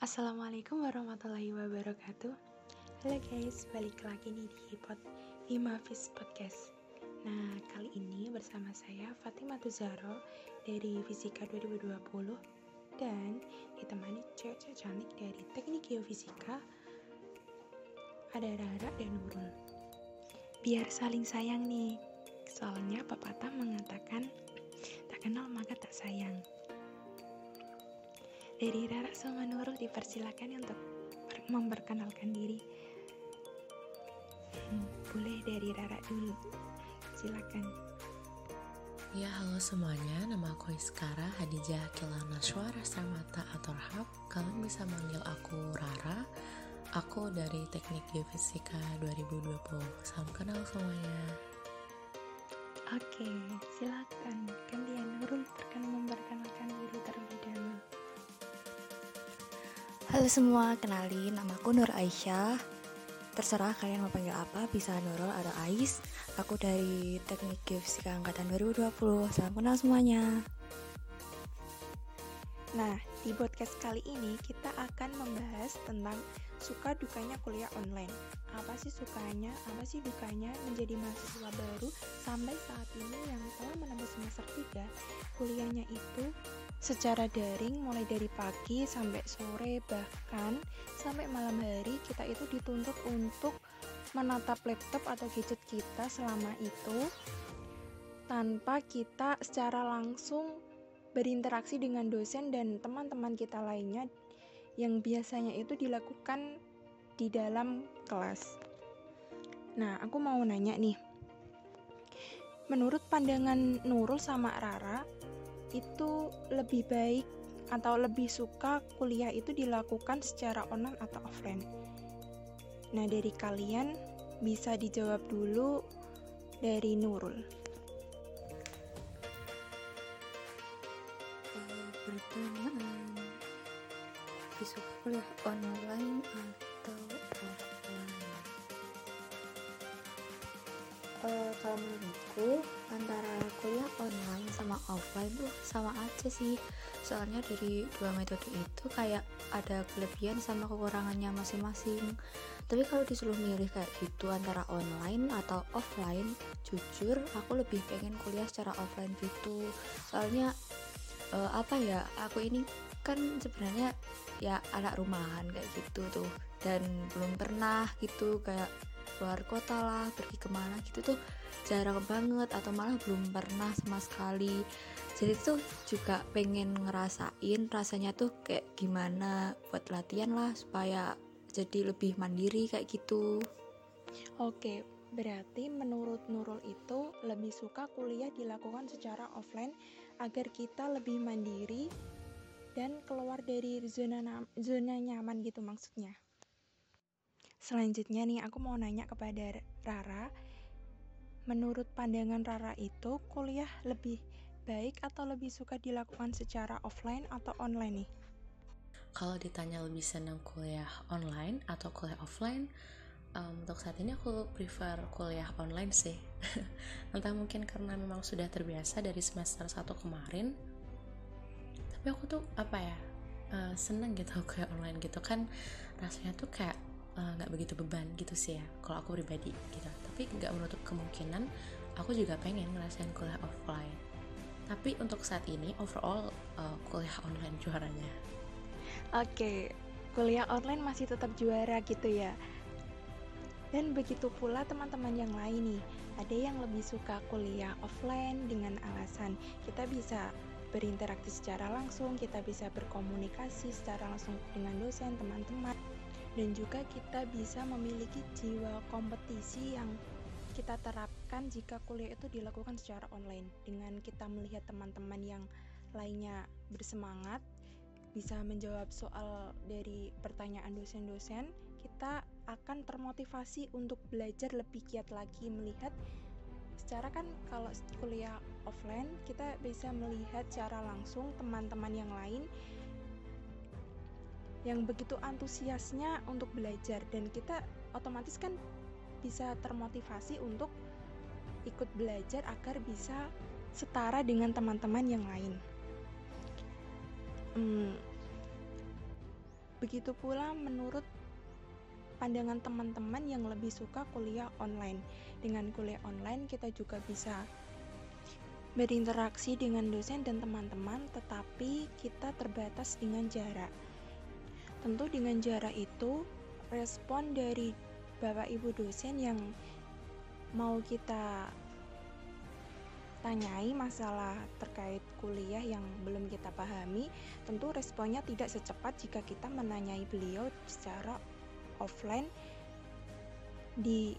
Assalamualaikum warahmatullahi wabarakatuh. Halo guys, balik lagi nih di pod Himafis Podcast. Nah, kali ini bersama saya Fatimah Tuzaro dari Fisika 2020 Dan ditemani cewek-cewek cantik dari Teknik Geofisika Ada Rara dan Nurul Biar saling sayang nih Soalnya pepatah mengatakan Tak kenal maka tak sayang dari Rara sama Nurul dipersilakan untuk memperkenalkan diri. Hmm, boleh dari Rara dulu. Silakan. Ya halo semuanya, nama aku Iskara Hadijah Kilana Suara Samata atau Rahab Kalian bisa manggil aku Rara Aku dari Teknik Geofisika 2020 Salam kenal semuanya Oke, silakan. Gantian Nurul perkenalkan memperkenalkan diri terlebih Halo semua, kenalin nama aku Nur Aisyah. Terserah kalian mau panggil apa, bisa Nurul atau Ais. Aku dari Teknik Geofisika Angkatan 2020 Salam kenal semuanya. Nah, di podcast kali ini kita akan membahas tentang suka dukanya kuliah online. Apa sih sukanya, apa sih dukanya menjadi mahasiswa baru sampai saat ini yang telah menembus semester 3, kuliahnya itu secara daring mulai dari pagi sampai sore bahkan sampai malam hari kita itu dituntut untuk menatap laptop atau gadget kita selama itu tanpa kita secara langsung berinteraksi dengan dosen dan teman-teman kita lainnya yang biasanya itu dilakukan di dalam kelas. Nah, aku mau nanya nih. Menurut pandangan Nurul sama Rara, itu lebih baik atau lebih suka kuliah itu dilakukan secara online atau offline? Nah, dari kalian bisa dijawab dulu dari Nurul. Pertanyaan Lebih suka kuliah online atau Uh, kalau menurutku antara kuliah online sama offline tuh sama aja sih. Soalnya dari dua metode itu kayak ada kelebihan sama kekurangannya masing-masing. Tapi kalau disuruh milih kayak gitu antara online atau offline jujur aku lebih pengen kuliah secara offline gitu. Soalnya uh, apa ya aku ini kan sebenarnya ya anak rumahan kayak gitu tuh. Dan belum pernah gitu kayak keluar kota lah pergi ke mana gitu tuh jarang banget atau malah belum pernah sama sekali jadi tuh juga pengen ngerasain rasanya tuh kayak gimana buat latihan lah supaya jadi lebih mandiri kayak gitu Oke, berarti menurut Nurul itu lebih suka kuliah dilakukan secara offline agar kita lebih mandiri dan keluar dari zona zona nyaman gitu maksudnya. Selanjutnya nih aku mau nanya kepada Rara. Menurut pandangan Rara itu kuliah lebih baik atau lebih suka dilakukan secara offline atau online nih? Kalau ditanya lebih senang kuliah online atau kuliah offline um, Untuk saat ini aku prefer kuliah online sih Entah mungkin karena memang sudah terbiasa dari semester 1 kemarin Tapi aku tuh apa ya uh, Seneng gitu kuliah online gitu kan Rasanya tuh kayak nggak uh, begitu beban gitu sih ya kalau aku pribadi gitu tapi nggak menutup kemungkinan aku juga pengen ngerasain kuliah offline tapi untuk saat ini overall uh, kuliah online juaranya Oke, kuliah online masih tetap juara gitu ya. Dan begitu pula teman-teman yang lain nih. Ada yang lebih suka kuliah offline dengan alasan kita bisa berinteraksi secara langsung, kita bisa berkomunikasi secara langsung dengan dosen, teman-teman. Dan juga kita bisa memiliki jiwa kompetisi yang kita terapkan jika kuliah itu dilakukan secara online. Dengan kita melihat teman-teman yang lainnya bersemangat bisa menjawab soal dari pertanyaan dosen-dosen, kita akan termotivasi untuk belajar lebih giat lagi melihat secara kan kalau kuliah offline kita bisa melihat secara langsung teman-teman yang lain yang begitu antusiasnya untuk belajar dan kita otomatis kan bisa termotivasi untuk ikut belajar agar bisa setara dengan teman-teman yang lain. Hmm, Begitu pula menurut pandangan teman-teman yang lebih suka kuliah online. Dengan kuliah online kita juga bisa berinteraksi dengan dosen dan teman-teman, tetapi kita terbatas dengan jarak. Tentu dengan jarak itu respon dari Bapak Ibu dosen yang mau kita tanyai masalah terkait kuliah yang belum kita pahami, tentu responnya tidak secepat jika kita menanyai beliau secara offline di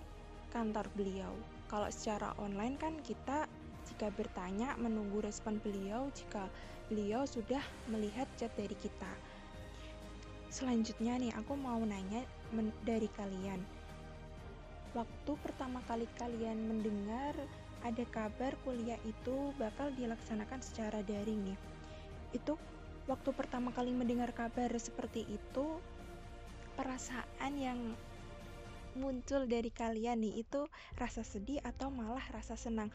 kantor beliau. Kalau secara online kan kita jika bertanya menunggu respon beliau jika beliau sudah melihat chat dari kita. Selanjutnya nih aku mau nanya dari kalian. Waktu pertama kali kalian mendengar ada kabar kuliah itu bakal dilaksanakan secara daring nih. Itu waktu pertama kali mendengar kabar seperti itu perasaan yang muncul dari kalian nih itu rasa sedih atau malah rasa senang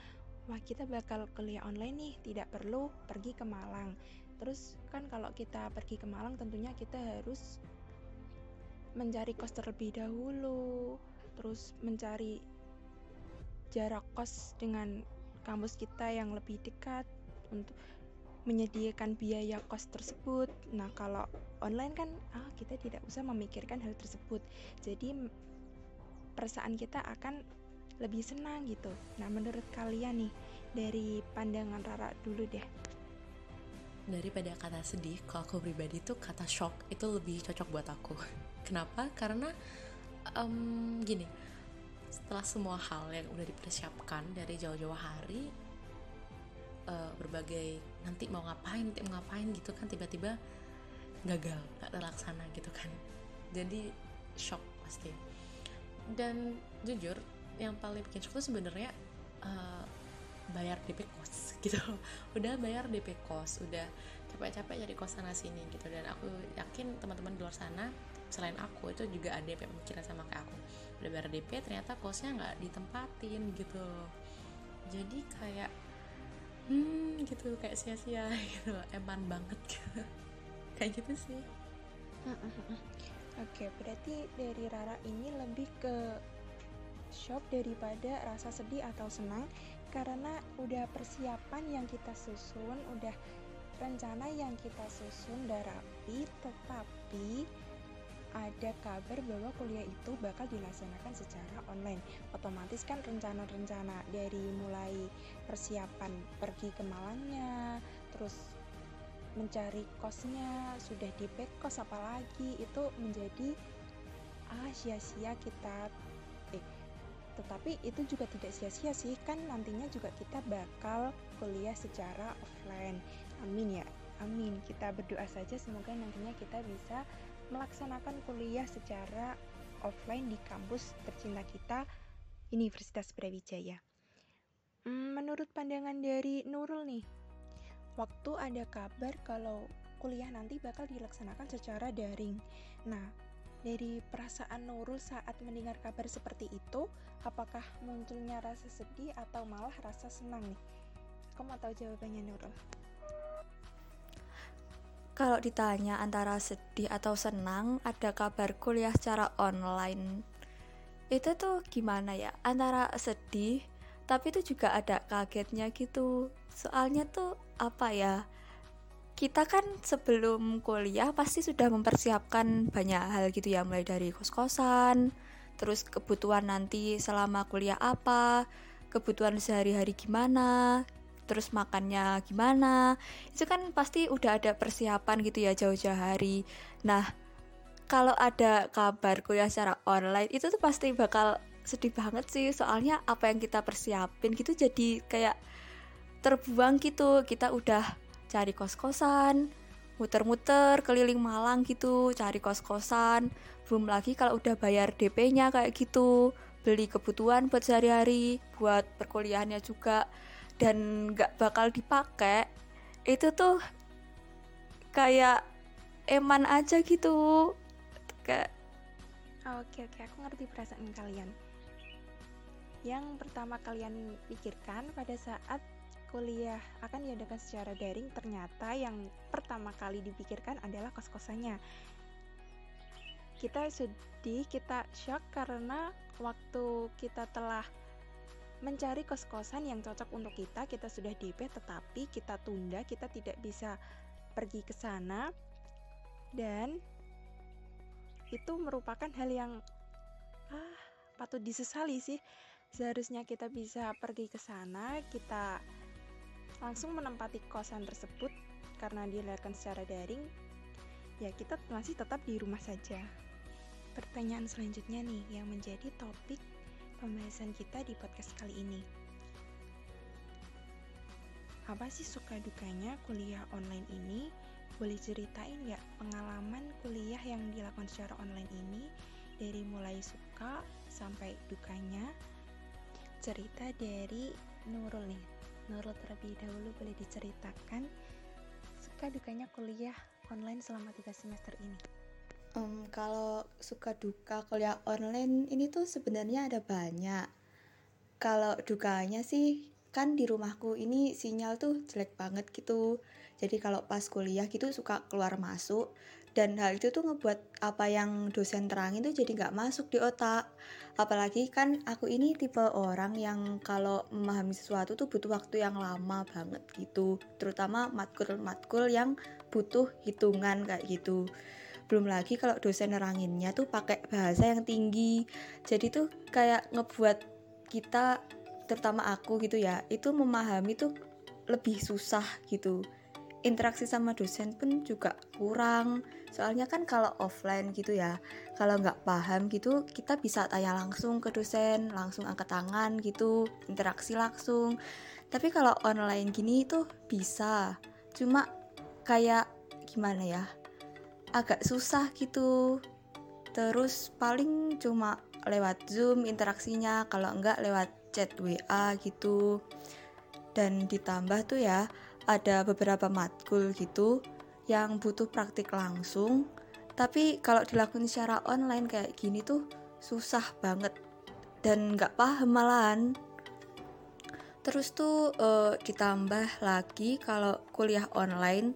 wah kita bakal kuliah online nih tidak perlu pergi ke Malang terus kan kalau kita pergi ke Malang tentunya kita harus mencari kos terlebih dahulu terus mencari jarak kos dengan kampus kita yang lebih dekat untuk menyediakan biaya kos tersebut. Nah, kalau online kan ah kita tidak usah memikirkan hal tersebut. Jadi perasaan kita akan lebih senang gitu. Nah, menurut kalian nih dari pandangan Rara dulu deh. Daripada kata sedih, kalau aku pribadi tuh kata shock itu lebih cocok buat aku. Kenapa? Karena um, gini, setelah semua hal yang udah dipersiapkan dari jauh-jauh hari, uh, berbagai nanti mau ngapain nanti mau ngapain gitu kan tiba-tiba gagal gak terlaksana gitu kan jadi shock pasti dan jujur yang paling bikin shock tuh sebenarnya uh, bayar DP kos gitu. Udah bayar DP kos udah capek-capek jadi kos sana sini gitu. Dan aku yakin teman-teman di luar sana selain aku itu juga ada yang pemikiran sama kayak aku. Udah bayar DP ternyata kosnya nggak ditempatin gitu. Jadi kayak hmm gitu kayak sia-sia gitu. Eman banget gitu. kayak gitu sih. Oke, berarti dari Rara ini lebih ke shock daripada rasa sedih atau senang karena udah persiapan yang kita susun, udah rencana yang kita susun udah rapi, tetapi ada kabar bahwa kuliah itu bakal dilaksanakan secara online. Otomatis kan rencana-rencana dari mulai persiapan pergi ke Malangnya, terus mencari kosnya, sudah di back kos apalagi itu menjadi ah sia-sia kita tetapi itu juga tidak sia-sia sih kan nantinya juga kita bakal kuliah secara offline. Amin ya. Amin. Kita berdoa saja semoga nantinya kita bisa melaksanakan kuliah secara offline di kampus tercinta kita, Universitas Brawijaya. Hmm, menurut pandangan dari Nurul nih, waktu ada kabar kalau kuliah nanti bakal dilaksanakan secara daring. Nah, dari perasaan Nurul saat mendengar kabar seperti itu, apakah munculnya rasa sedih atau malah rasa senang nih? Kamu mau tahu jawabannya Nurul? kalau ditanya antara sedih atau senang ada kabar kuliah secara online itu tuh gimana ya antara sedih tapi itu juga ada kagetnya gitu soalnya tuh apa ya kita kan sebelum kuliah pasti sudah mempersiapkan banyak hal gitu ya mulai dari kos-kosan terus kebutuhan nanti selama kuliah apa kebutuhan sehari-hari gimana terus makannya gimana. Itu kan pasti udah ada persiapan gitu ya jauh-jauh hari. Nah kalau ada kabar kuliah secara online itu tuh pasti bakal sedih banget sih. Soalnya apa yang kita persiapin gitu jadi kayak terbuang gitu. Kita udah cari kos-kosan muter-muter keliling Malang gitu cari kos-kosan. Belum lagi kalau udah bayar DP-nya kayak gitu beli kebutuhan buat sehari-hari buat perkuliahannya juga dan nggak bakal dipakai itu tuh kayak eman aja gitu. Kayak oke oke aku ngerti perasaan kalian. Yang pertama kalian pikirkan pada saat kuliah. Akan diadakan secara daring ternyata yang pertama kali dipikirkan adalah kos-kosannya. Kita sedih kita shock karena waktu kita telah mencari kos-kosan yang cocok untuk kita kita sudah DP tetapi kita tunda kita tidak bisa pergi ke sana. Dan itu merupakan hal yang ah patut disesali sih. Seharusnya kita bisa pergi ke sana kita langsung menempati kosan tersebut karena dilakukan secara daring ya kita masih tetap di rumah saja pertanyaan selanjutnya nih yang menjadi topik pembahasan kita di podcast kali ini apa sih suka dukanya kuliah online ini boleh ceritain nggak pengalaman kuliah yang dilakukan secara online ini dari mulai suka sampai dukanya? Cerita dari Nurul nih. Nurul terlebih dahulu boleh diceritakan suka dukanya kuliah online selama tiga semester ini. Um, kalau suka duka kuliah online ini tuh sebenarnya ada banyak. Kalau dukanya sih kan di rumahku ini sinyal tuh jelek banget gitu jadi kalau pas kuliah gitu suka keluar masuk dan hal itu tuh ngebuat apa yang dosen terangin tuh jadi nggak masuk di otak. Apalagi kan aku ini tipe orang yang kalau memahami sesuatu tuh butuh waktu yang lama banget gitu. Terutama matkul-matkul yang butuh hitungan kayak gitu. Belum lagi kalau dosen neranginnya tuh pakai bahasa yang tinggi. Jadi tuh kayak ngebuat kita terutama aku gitu ya itu memahami tuh lebih susah gitu interaksi sama dosen pun juga kurang. Soalnya kan kalau offline gitu ya kalau nggak paham gitu kita bisa tanya langsung ke dosen langsung angkat tangan gitu interaksi langsung. Tapi kalau online gini itu bisa. Cuma kayak gimana ya agak susah gitu. Terus paling cuma lewat zoom interaksinya kalau enggak lewat chat WA gitu. Dan ditambah tuh ya ada beberapa matkul gitu yang butuh praktik langsung. Tapi kalau dilakukan secara online kayak gini tuh susah banget dan nggak paham malahan. Terus tuh uh, ditambah lagi kalau kuliah online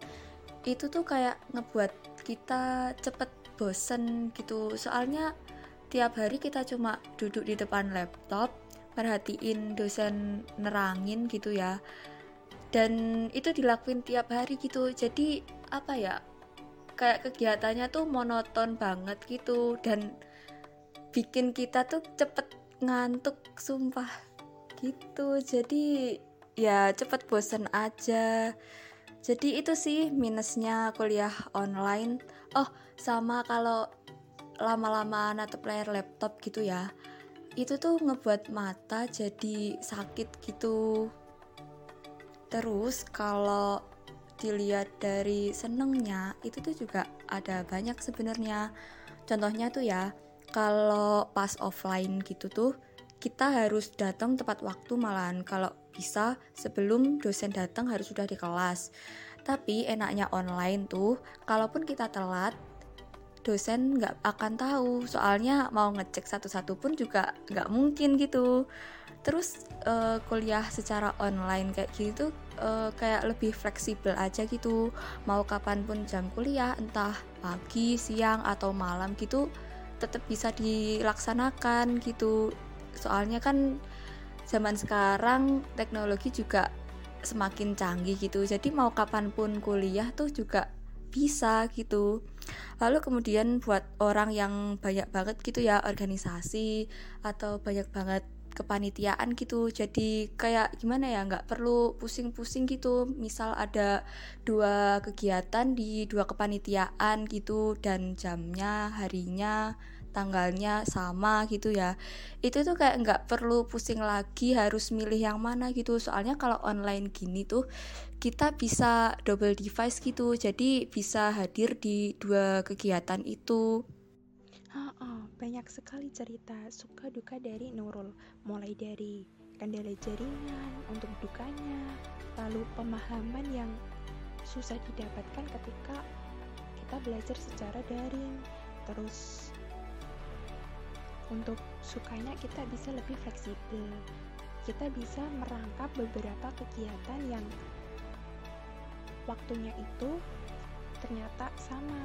itu tuh kayak ngebuat kita cepet bosen gitu. Soalnya tiap hari kita cuma duduk di depan laptop merhatiin dosen nerangin gitu ya dan itu dilakuin tiap hari gitu. Jadi apa ya kayak kegiatannya tuh monoton banget gitu. Dan bikin kita tuh cepet ngantuk sumpah gitu. Jadi ya cepet bosen aja. Jadi itu sih minusnya kuliah online. Oh sama kalau lama-lama natap layar laptop gitu ya itu tuh ngebuat mata jadi sakit gitu terus kalau dilihat dari senengnya itu tuh juga ada banyak sebenarnya. Contohnya tuh ya kalau pas offline gitu tuh kita harus datang tepat waktu malahan. Kalau bisa sebelum dosen datang harus sudah di kelas. Tapi enaknya online tuh kalaupun kita telat dosen nggak akan tahu. Soalnya mau ngecek satu-satu pun juga nggak mungkin gitu terus uh, kuliah secara online kayak gitu uh, kayak lebih fleksibel aja gitu. Mau kapan pun jam kuliah entah pagi siang atau malam gitu tetap bisa dilaksanakan gitu. Soalnya kan zaman sekarang teknologi juga semakin canggih gitu. Jadi mau kapan pun kuliah tuh juga bisa gitu. Lalu kemudian buat orang yang banyak banget gitu ya organisasi atau banyak banget kepanitiaan gitu. Jadi kayak gimana ya nggak perlu pusing-pusing gitu. Misal ada dua kegiatan di dua kepanitiaan gitu dan jamnya harinya tanggalnya sama gitu ya. Itu tuh kayak nggak perlu pusing lagi harus milih yang mana gitu. Soalnya kalau online gini tuh kita bisa double device gitu. Jadi bisa hadir di dua kegiatan itu banyak sekali cerita suka duka dari Nurul mulai dari kendala jaringan untuk dukanya lalu pemahaman yang susah didapatkan ketika kita belajar secara daring. Terus untuk sukanya kita bisa lebih fleksibel. Kita bisa merangkap beberapa kegiatan yang waktunya itu ternyata sama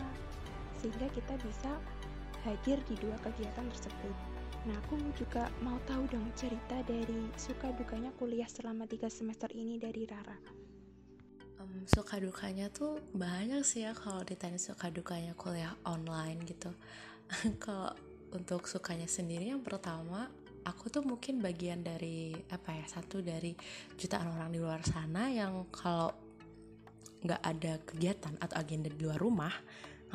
sehingga kita bisa hadir di dua kegiatan tersebut. Nah, aku juga mau tahu dong cerita dari suka dukanya kuliah selama tiga semester ini dari Rara. Um, suka dukanya tuh banyak sih ya kalau ditanya suka dukanya kuliah online gitu. kalau untuk sukanya sendiri yang pertama aku tuh mungkin bagian dari apa ya satu dari jutaan orang di luar sana yang kalau nggak ada kegiatan atau agenda di luar rumah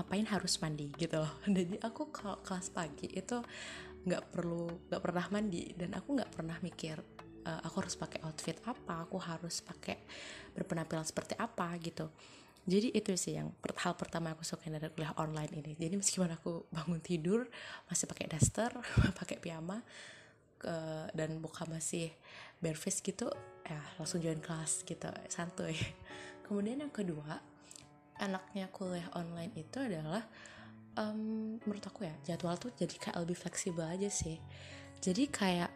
ngapain harus mandi gitu loh. Jadi aku kalau kelas pagi itu nggak perlu nggak pernah mandi. Dan aku nggak pernah mikir uh, aku harus pakai outfit apa aku harus pakai berpenampilan seperti apa gitu. Jadi itu sih yang hal pertama aku suka dari kuliah online ini. Jadi meskipun aku bangun tidur masih pakai daster pakai piyama ke dan buka masih bare face gitu ya langsung join kelas gitu santuy. Kemudian yang kedua enaknya kuliah online itu adalah um, menurut aku ya jadwal tuh jadi kayak lebih fleksibel aja sih jadi kayak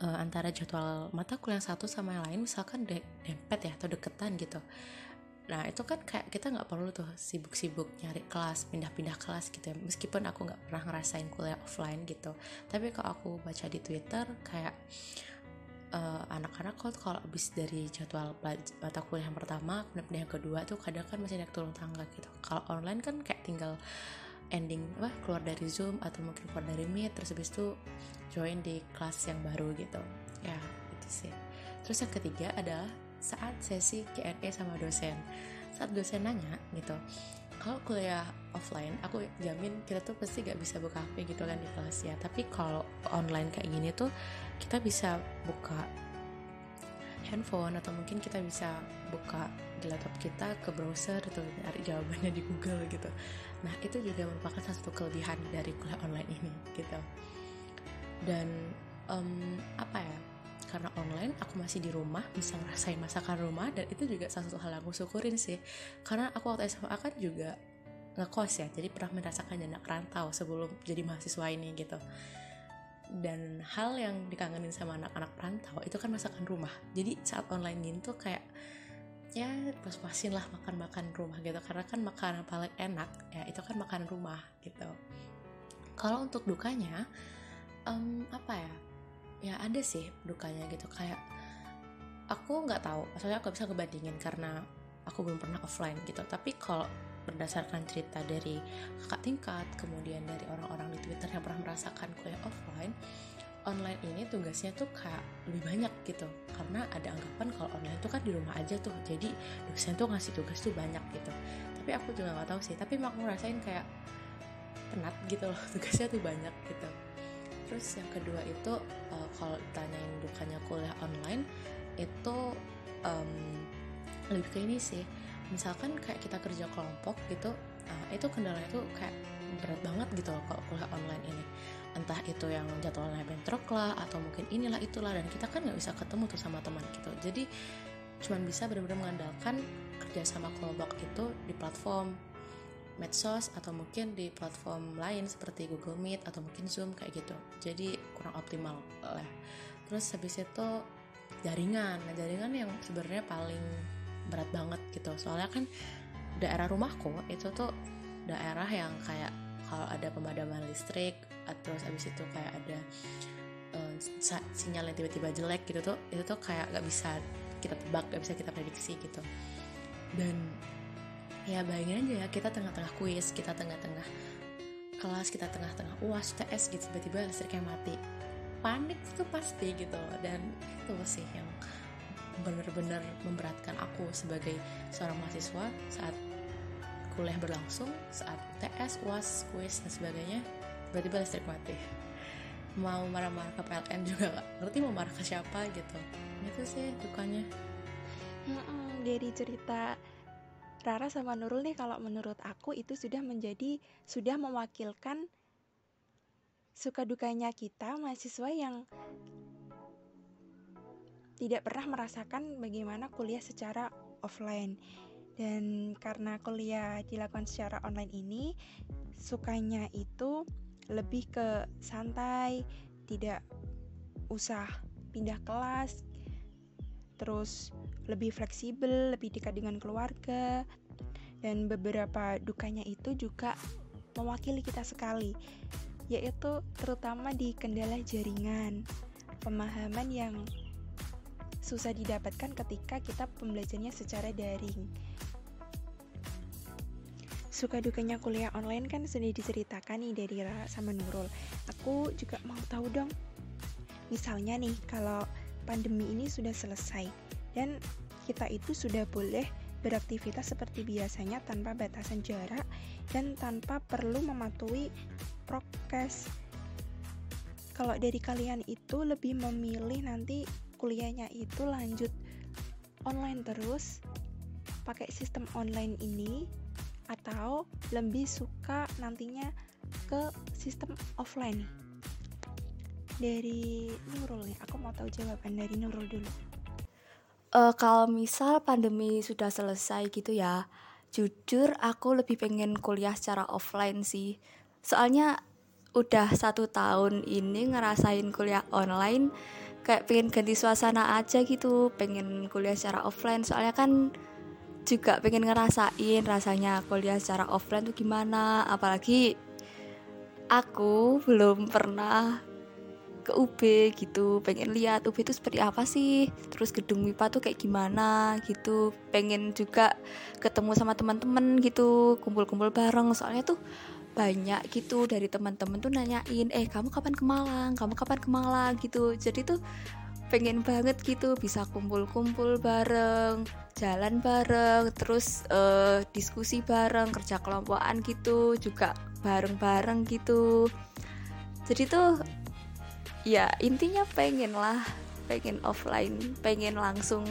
uh, antara jadwal mata kuliah satu sama yang lain misalkan de dempet ya atau deketan gitu Nah itu kan kayak kita nggak perlu tuh sibuk-sibuk nyari kelas, pindah-pindah kelas gitu ya. Meskipun aku nggak pernah ngerasain kuliah offline gitu. Tapi kalau aku baca di Twitter kayak uh, anak-anak kok kalau habis dari jadwal mata kuliah yang pertama, kemudian yang kedua tuh kadang kan masih naik turun tangga gitu. Kalau online kan kayak tinggal ending wah keluar dari Zoom atau mungkin keluar dari Meet terus habis itu join di kelas yang baru gitu. Ya, itu sih. Terus yang ketiga adalah saat sesi Q&A sama dosen saat dosen nanya gitu kalau kuliah offline aku jamin kita tuh pasti gak bisa buka HP gitu kan di kelas ya tapi kalau online kayak gini tuh kita bisa buka handphone atau mungkin kita bisa buka di laptop kita ke browser atau cari jawabannya di Google gitu. Nah itu juga merupakan satu kelebihan dari kuliah online ini gitu. Dan um, apa ya karena online aku masih di rumah bisa ngerasain masakan rumah dan itu juga salah satu hal yang aku syukurin sih. Karena aku waktu SMA kan juga ngekos ya jadi pernah merasakan jarak rantau sebelum jadi mahasiswa ini gitu. Dan hal yang dikangenin sama anak-anak perantau itu kan masakan rumah. Jadi saat online ini tuh kayak ya pas-pasin lah makan-makan rumah gitu. Karena kan makanan paling enak ya itu kan makanan rumah gitu. Kalau untuk dukanya um, apa ya ya ada sih dukanya gitu. Kayak aku nggak tahu. Maksudnya aku bisa ngebandingin karena aku belum pernah offline gitu. Tapi kalau berdasarkan cerita dari kakak tingkat kemudian dari orang-orang di twitter yang pernah merasakan kuliah offline online ini tugasnya tuh kayak lebih banyak gitu. Karena ada anggapan kalau online tuh kan di rumah aja tuh. Jadi dosen tuh ngasih tugas tuh banyak gitu. Tapi aku juga nggak tahu sih. Tapi aku ngerasain kayak penat gitu loh. Tugasnya tuh banyak gitu terus yang kedua itu uh, kalau tanyain dukanya kuliah online itu um, lebih ke ini sih. Misalkan kayak kita kerja kelompok gitu uh, itu kendalanya tuh kayak berat banget gitu loh kalau kuliah online ini. Entah itu yang jadwalnya bentrok lah atau mungkin inilah itulah dan kita kan nggak bisa ketemu tuh sama teman gitu. Jadi cuman bisa benar-benar mengandalkan kerja sama kelompok itu di platform medsos atau mungkin di platform lain seperti Google Meet atau mungkin Zoom kayak gitu. Jadi kurang optimal lah. Terus habis itu jaringan. Nah jaringan yang sebenarnya paling berat banget gitu. Soalnya kan daerah rumahku itu tuh daerah yang kayak kalau ada pemadaman listrik terus habis itu kayak ada uh, sinyal yang tiba-tiba jelek gitu tuh itu tuh kayak gak bisa kita tebak gak bisa kita prediksi gitu. Dan ya bayangin aja ya kita tengah-tengah kuis kita tengah-tengah kelas kita tengah-tengah uas ts gitu tiba-tiba listriknya mati. Panik itu pasti gitu dan itu sih yang benar-benar memberatkan aku sebagai seorang mahasiswa saat kuliah berlangsung saat TS, UAS, kuis dan sebagainya tiba-tiba listrik mati. Mau marah-marah ke PLN juga gak ngerti mau marah ke siapa gitu. Itu sih dukanya. Dari cerita Rara sama Nurul nih kalau menurut aku itu sudah menjadi sudah mewakilkan suka dukanya kita mahasiswa yang tidak pernah merasakan bagaimana kuliah secara offline. Dan karena kuliah dilakukan secara online ini sukanya itu lebih ke santai tidak usah pindah kelas terus lebih fleksibel, lebih dekat dengan keluarga, dan beberapa dukanya itu juga mewakili kita sekali, yaitu terutama di kendala jaringan, pemahaman yang susah didapatkan ketika kita pembelajarannya secara daring. Suka dukanya kuliah online kan sudah diceritakan nih dari Ra sama Nurul. Aku juga mau tahu dong. Misalnya nih, kalau pandemi ini sudah selesai dan kita itu sudah boleh beraktivitas seperti biasanya tanpa batasan jarak dan tanpa perlu mematuhi prokes. Kalau dari kalian itu lebih memilih nanti kuliahnya itu lanjut online terus pakai sistem online ini atau lebih suka nantinya ke sistem offline? Dari Nurul nih, aku mau tahu jawaban dari Nurul dulu. Uh, kalau misal pandemi sudah selesai gitu ya, jujur aku lebih pengen kuliah secara offline sih. Soalnya udah satu tahun ini ngerasain kuliah online, kayak pengen ganti suasana aja gitu, pengen kuliah secara offline. Soalnya kan juga pengen ngerasain rasanya kuliah secara offline tuh gimana apalagi aku belum pernah ke UB gitu pengen lihat UB itu seperti apa sih? Terus gedung MIPA tuh kayak gimana gitu. Pengen juga ketemu sama teman-teman gitu kumpul-kumpul bareng. Soalnya tuh banyak gitu dari teman-teman tuh nanyain eh kamu kapan ke Malang? Kamu kapan ke Malang? gitu. Jadi tuh pengen banget gitu bisa kumpul-kumpul bareng jalan bareng terus uh, diskusi bareng kerja kelompokan gitu juga bareng-bareng gitu. Jadi tuh ya intinya pengen lah pengen offline pengen langsung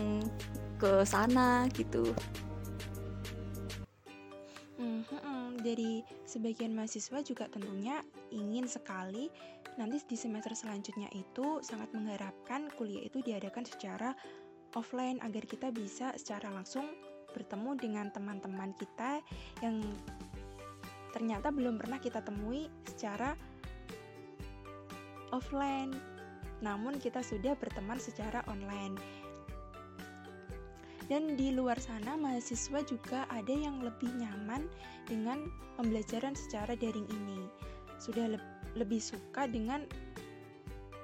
ke sana gitu. Hmm, hmm, dari sebagian mahasiswa juga tentunya ingin sekali nanti di semester selanjutnya itu sangat mengharapkan kuliah itu diadakan secara offline agar kita bisa secara langsung bertemu dengan teman-teman kita yang ternyata belum pernah kita temui secara offline. Namun kita sudah berteman secara online. Dan di luar sana mahasiswa juga ada yang lebih nyaman dengan pembelajaran secara daring ini. Sudah le lebih suka dengan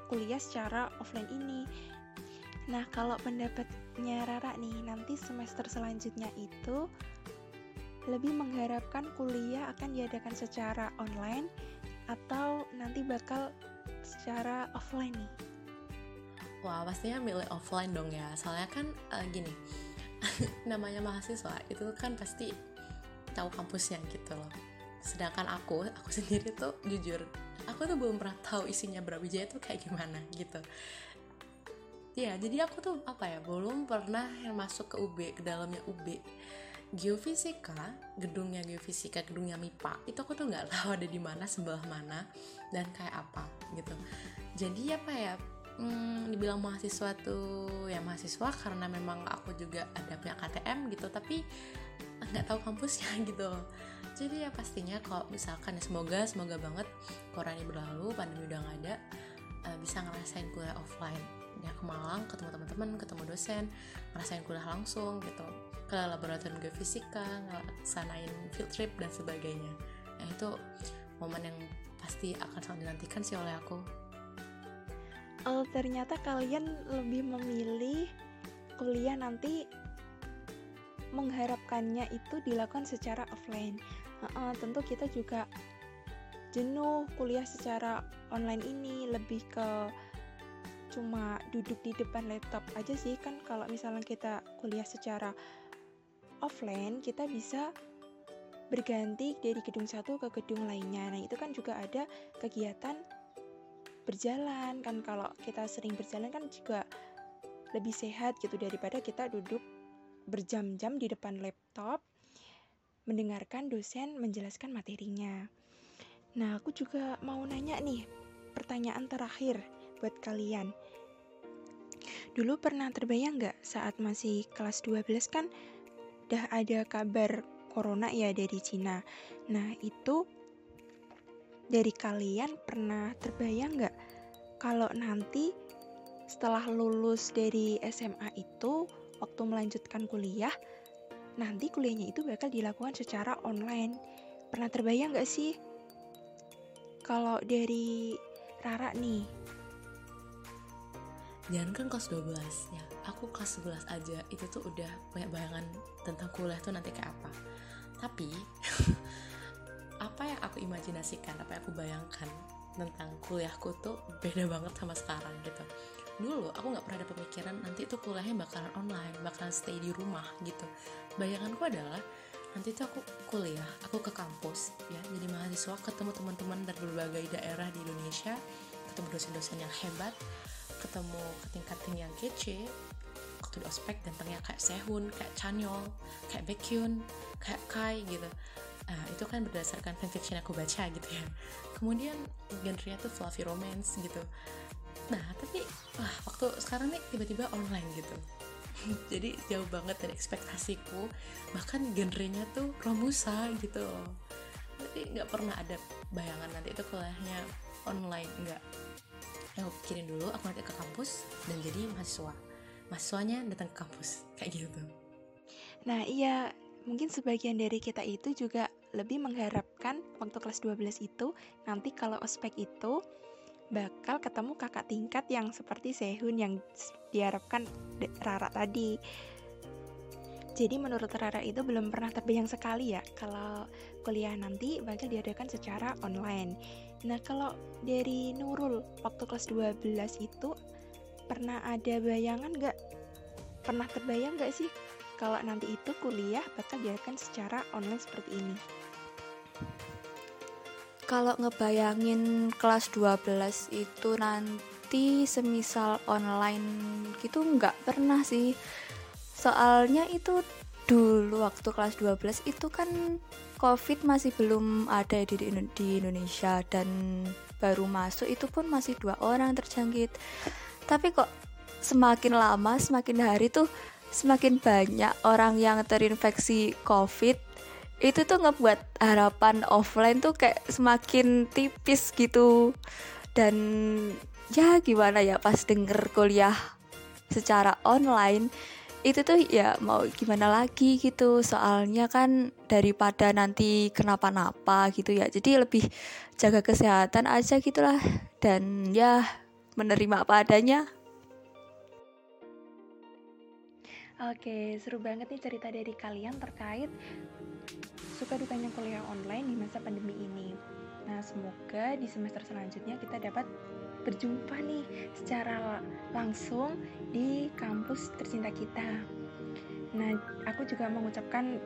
kuliah secara offline ini Nah, kalau pendapatnya Rara nih, nanti semester selanjutnya itu lebih mengharapkan kuliah akan diadakan secara online atau nanti bakal secara offline nih? Wah, pastinya milih offline dong ya. Soalnya kan uh, gini, namanya mahasiswa itu kan pasti tahu kampusnya gitu loh. Sedangkan aku, aku sendiri tuh jujur, aku tuh belum pernah tahu isinya Brawijaya tuh kayak gimana gitu ya jadi aku tuh apa ya belum pernah yang masuk ke UB ke dalamnya UB geofisika gedungnya geofisika gedungnya MIPA itu aku tuh nggak tahu ada di mana sebelah mana dan kayak apa gitu. Jadi apa ya hmm, dibilang mahasiswa tuh ya mahasiswa karena memang aku juga ada punya KTM gitu tapi nggak tahu kampusnya gitu. Jadi ya pastinya kalau misalkan ya semoga semoga banget corona berlalu pandemi udah nggak ada uh, bisa ngerasain kuliah offline. Ya ke Malang ketemu teman-teman ketemu dosen ngerasain kuliah langsung gitu ke laboratorium geofisika ngelaksanain field trip dan sebagainya. Nah itu momen yang pasti akan sangat dinantikan sih oleh aku. Oh ternyata kalian lebih memilih kuliah nanti mengharapkannya itu dilakukan secara offline. Uh, uh, tentu kita juga jenuh kuliah secara online ini lebih ke cuma duduk di depan laptop aja sih. Kan kalau misalnya kita kuliah secara offline kita bisa berganti dari gedung satu ke gedung lainnya. Nah itu kan juga ada kegiatan berjalan. Kan kalau kita sering berjalan kan juga lebih sehat gitu daripada kita duduk berjam-jam di depan laptop mendengarkan dosen menjelaskan materinya. Nah aku juga mau nanya nih pertanyaan terakhir buat kalian. Dulu pernah terbayang nggak saat masih kelas 12 kan udah ada kabar corona ya dari Cina. Nah itu dari kalian pernah terbayang nggak kalau nanti setelah lulus dari SMA itu waktu melanjutkan kuliah nanti kuliahnya itu bakal dilakukan secara online. Pernah terbayang nggak sih Kalau dari Rara nih, jangan kan kelas 12 ya aku kelas 11 aja itu tuh udah banyak bayangan tentang kuliah tuh nanti kayak apa. Tapi apa yang aku imajinasikan apa yang aku bayangkan tentang kuliahku tuh beda banget sama sekarang gitu. Dulu aku nggak pernah ada pemikiran nanti tuh kuliahnya bakalan online bakalan stay di rumah gitu. Bayanganku adalah nanti tuh aku kuliah aku ke kampus ya jadi mahasiswa ketemu teman-teman dari berbagai daerah di Indonesia ketemu dosen-dosen yang hebat ketemu keting-keting yang kece waktu di ospek gantengnya kayak Sehun, kayak Chanyol, kayak Baekhyun, kayak Kai gitu. Nah itu kan berdasarkan fanfiction aku baca gitu ya. Kemudian genrenya tuh fluffy romance gitu. Nah tapi wah waktu sekarang nih tiba-tiba online gitu. Jadi jauh banget dari ekspektasiku. Bahkan genrenya tuh romusa gitu loh. Tapi nggak pernah ada bayangan nanti itu kuliahnya online nggak yang aku pikirin dulu aku nanti ke kampus dan jadi mahasiswa mahasiswanya datang ke kampus kayak gitu nah iya mungkin sebagian dari kita itu juga lebih mengharapkan waktu kelas 12 itu nanti kalau ospek itu bakal ketemu kakak tingkat yang seperti Sehun yang diharapkan Rara tadi. Jadi menurut Rara itu belum pernah terbayang sekali ya kalau kuliah nanti bakal diadakan secara online. Nah, kalau dari Nurul waktu kelas 12 itu pernah ada bayangan nggak? Pernah terbayang nggak sih kalau nanti itu kuliah bakal diadakan secara online seperti ini? Kalau ngebayangin kelas 12 itu nanti semisal online gitu nggak pernah sih. Soalnya itu dulu waktu kelas 12 itu kan COVID masih belum ada di, di Indonesia dan baru masuk itu pun masih dua orang terjangkit. Tapi kok semakin lama, semakin hari tuh semakin banyak orang yang terinfeksi COVID. Itu tuh ngebuat harapan offline tuh kayak semakin tipis gitu. Dan ya gimana ya pas denger kuliah secara online itu tuh ya mau gimana lagi gitu. Soalnya kan daripada nanti kenapa-napa gitu ya. Jadi lebih jaga kesehatan aja gitulah. Dan ya menerima apa adanya. Oke, seru banget nih cerita dari kalian terkait suka dukanya kuliah online di masa pandemi ini. Nah, semoga di semester selanjutnya kita dapat berjumpa nih secara langsung di kampus tercinta kita. Nah, aku juga mengucapkan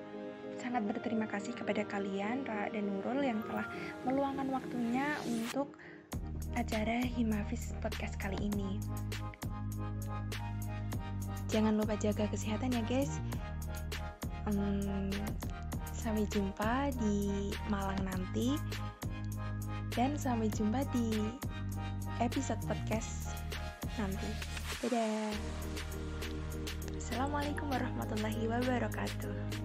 sangat berterima kasih kepada kalian, Ra dan Nurul yang telah meluangkan waktunya untuk acara Himafis Podcast kali ini. Jangan lupa jaga kesehatan ya guys. Hmm, sampai jumpa di Malang nanti dan sampai jumpa di episode podcast nanti. Dadah. Assalamualaikum warahmatullahi wabarakatuh.